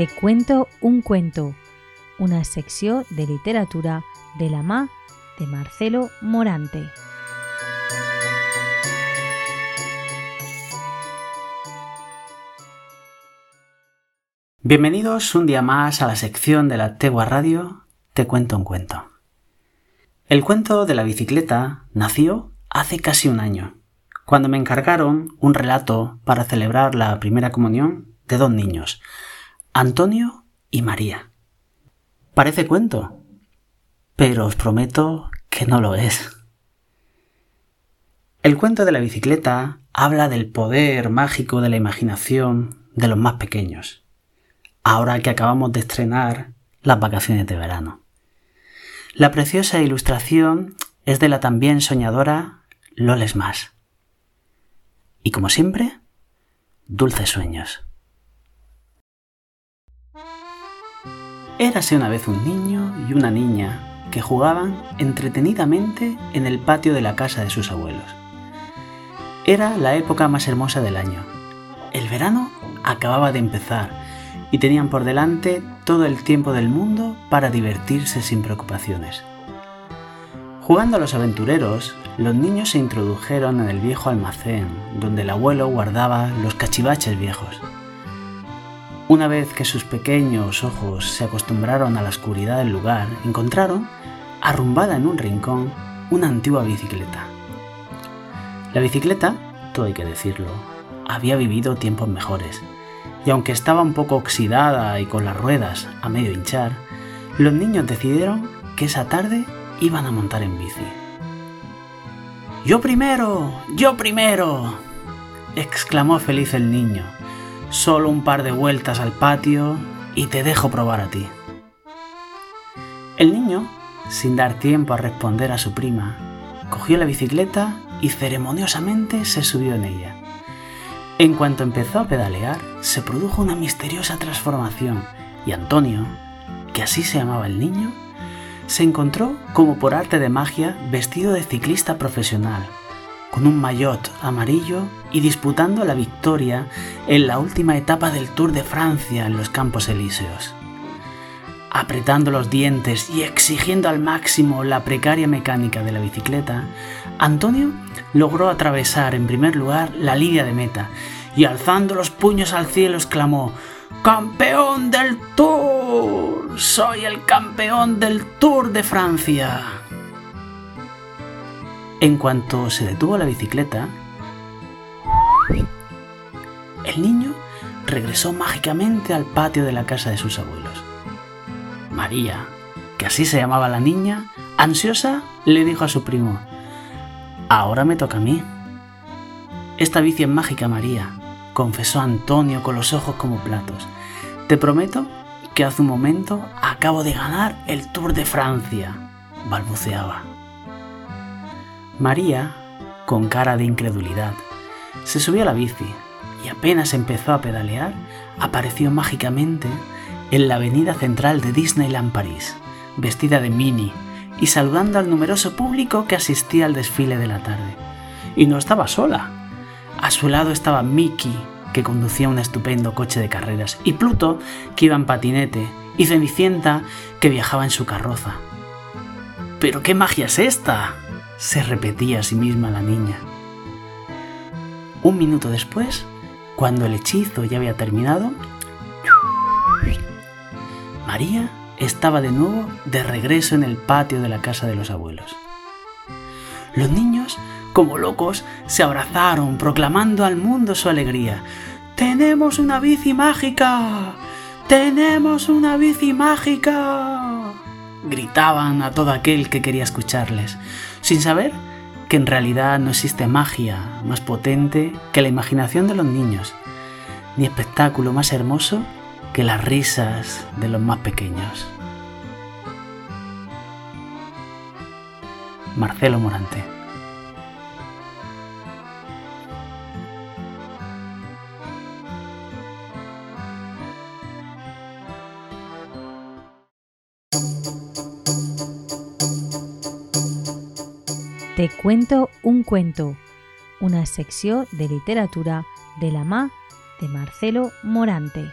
Te cuento un cuento, una secció de literatura de la mà de Marcelo Morante. Bienvenidos un día más a la sección de la Tegua Radio Te cuento un cuento. El cuento de la bicicleta nació hace casi un año, cuando me encargaron un relato para celebrar la primera comunión de dos niños, Antonio y María. Parece cuento, pero os prometo que no lo es. El cuento de la bicicleta habla del poder mágico de la imaginación de los más pequeños, ahora que acabamos de estrenar las vacaciones de verano. La preciosa ilustración es de la también soñadora Loles Más. Y como siempre, dulces sueños. Érase una vez un niño y una niña que jugaban entretenidamente en el patio de la casa de sus abuelos. Era la época más hermosa del año. El verano acababa de empezar y tenían por delante todo el tiempo del mundo para divertirse sin preocupaciones. Jugando a los aventureros, los niños se introdujeron en el viejo almacén donde el abuelo guardaba los cachivaches viejos. Una vez que sus pequeños ojos se acostumbraron a la oscuridad del lugar, encontraron, arrumbada en un rincón, una antigua bicicleta. La bicicleta, todo hay que decirlo, había vivido tiempos mejores y aunque estaba un poco oxidada y con las ruedas a medio hinchar, los niños decidieron que esa tarde iban a montar en bici. ¡Yo primero! ¡Yo primero! exclamó feliz el niño. Solo un par de vueltas al patio y te dejo probar a ti. El niño, sin dar tiempo a responder a su prima, cogió la bicicleta y ceremoniosamente se subió en ella. En cuanto empezó a pedalear, se produjo una misteriosa transformación y Antonio, que así se llamaba el niño, se encontró como por arte de magia vestido de ciclista profesional, con un maillot amarillo y disputando la victoria en la última etapa del Tour de Francia en los Campos Elíseos. Apretando los dientes y exigiendo al máximo la precaria mecánica de la bicicleta, Antonio logró atravesar en primer lugar la línea de meta y alzando los puños al cielo exclamó ¡Campeón del Tour! ¡Soy el campeón del Tour de Francia! En cuanto se detuvo la bicicleta, el niño regresó mágicamente al patio de la casa de sus abuelos. María, que así se llamaba la niña, ansiosa, le dijo a su primo, Ahora me toca a mí. Esta bici es mágica, María, confesó Antonio con los ojos como platos. Te prometo que hace un momento acabo de ganar el Tour de Francia, balbuceaba. María, con cara de incredulidad, se subió a la bici y apenas empezó a pedalear, apareció mágicamente en la avenida central de Disneyland París, vestida de mini, y saludando al numeroso público que asistía al desfile de la tarde. Y no estaba sola. A su lado estaba Mickey, que conducía un estupendo coche de carreras, y Pluto, que iba en patinete, y Cenicienta, que viajaba en su carroza. ¿Pero qué magia es esta? Se repetía a sí misma la niña. Un minuto después, cuando el hechizo ya había terminado, María estaba de nuevo de regreso en el patio de la casa de los abuelos. Los niños, como locos, se abrazaron, proclamando al mundo su alegría. ¡Tenemos una bici mágica! ¡Tenemos una bici mágica! Gritaban a todo aquel que quería escucharles, sin saber que en realidad no existe magia más potente que la imaginación de los niños, ni espectáculo más hermoso que las risas de los más pequeños. Marcelo Morante. Te cuento un cuento, una secció de literatura de la mà de Marcelo Morante.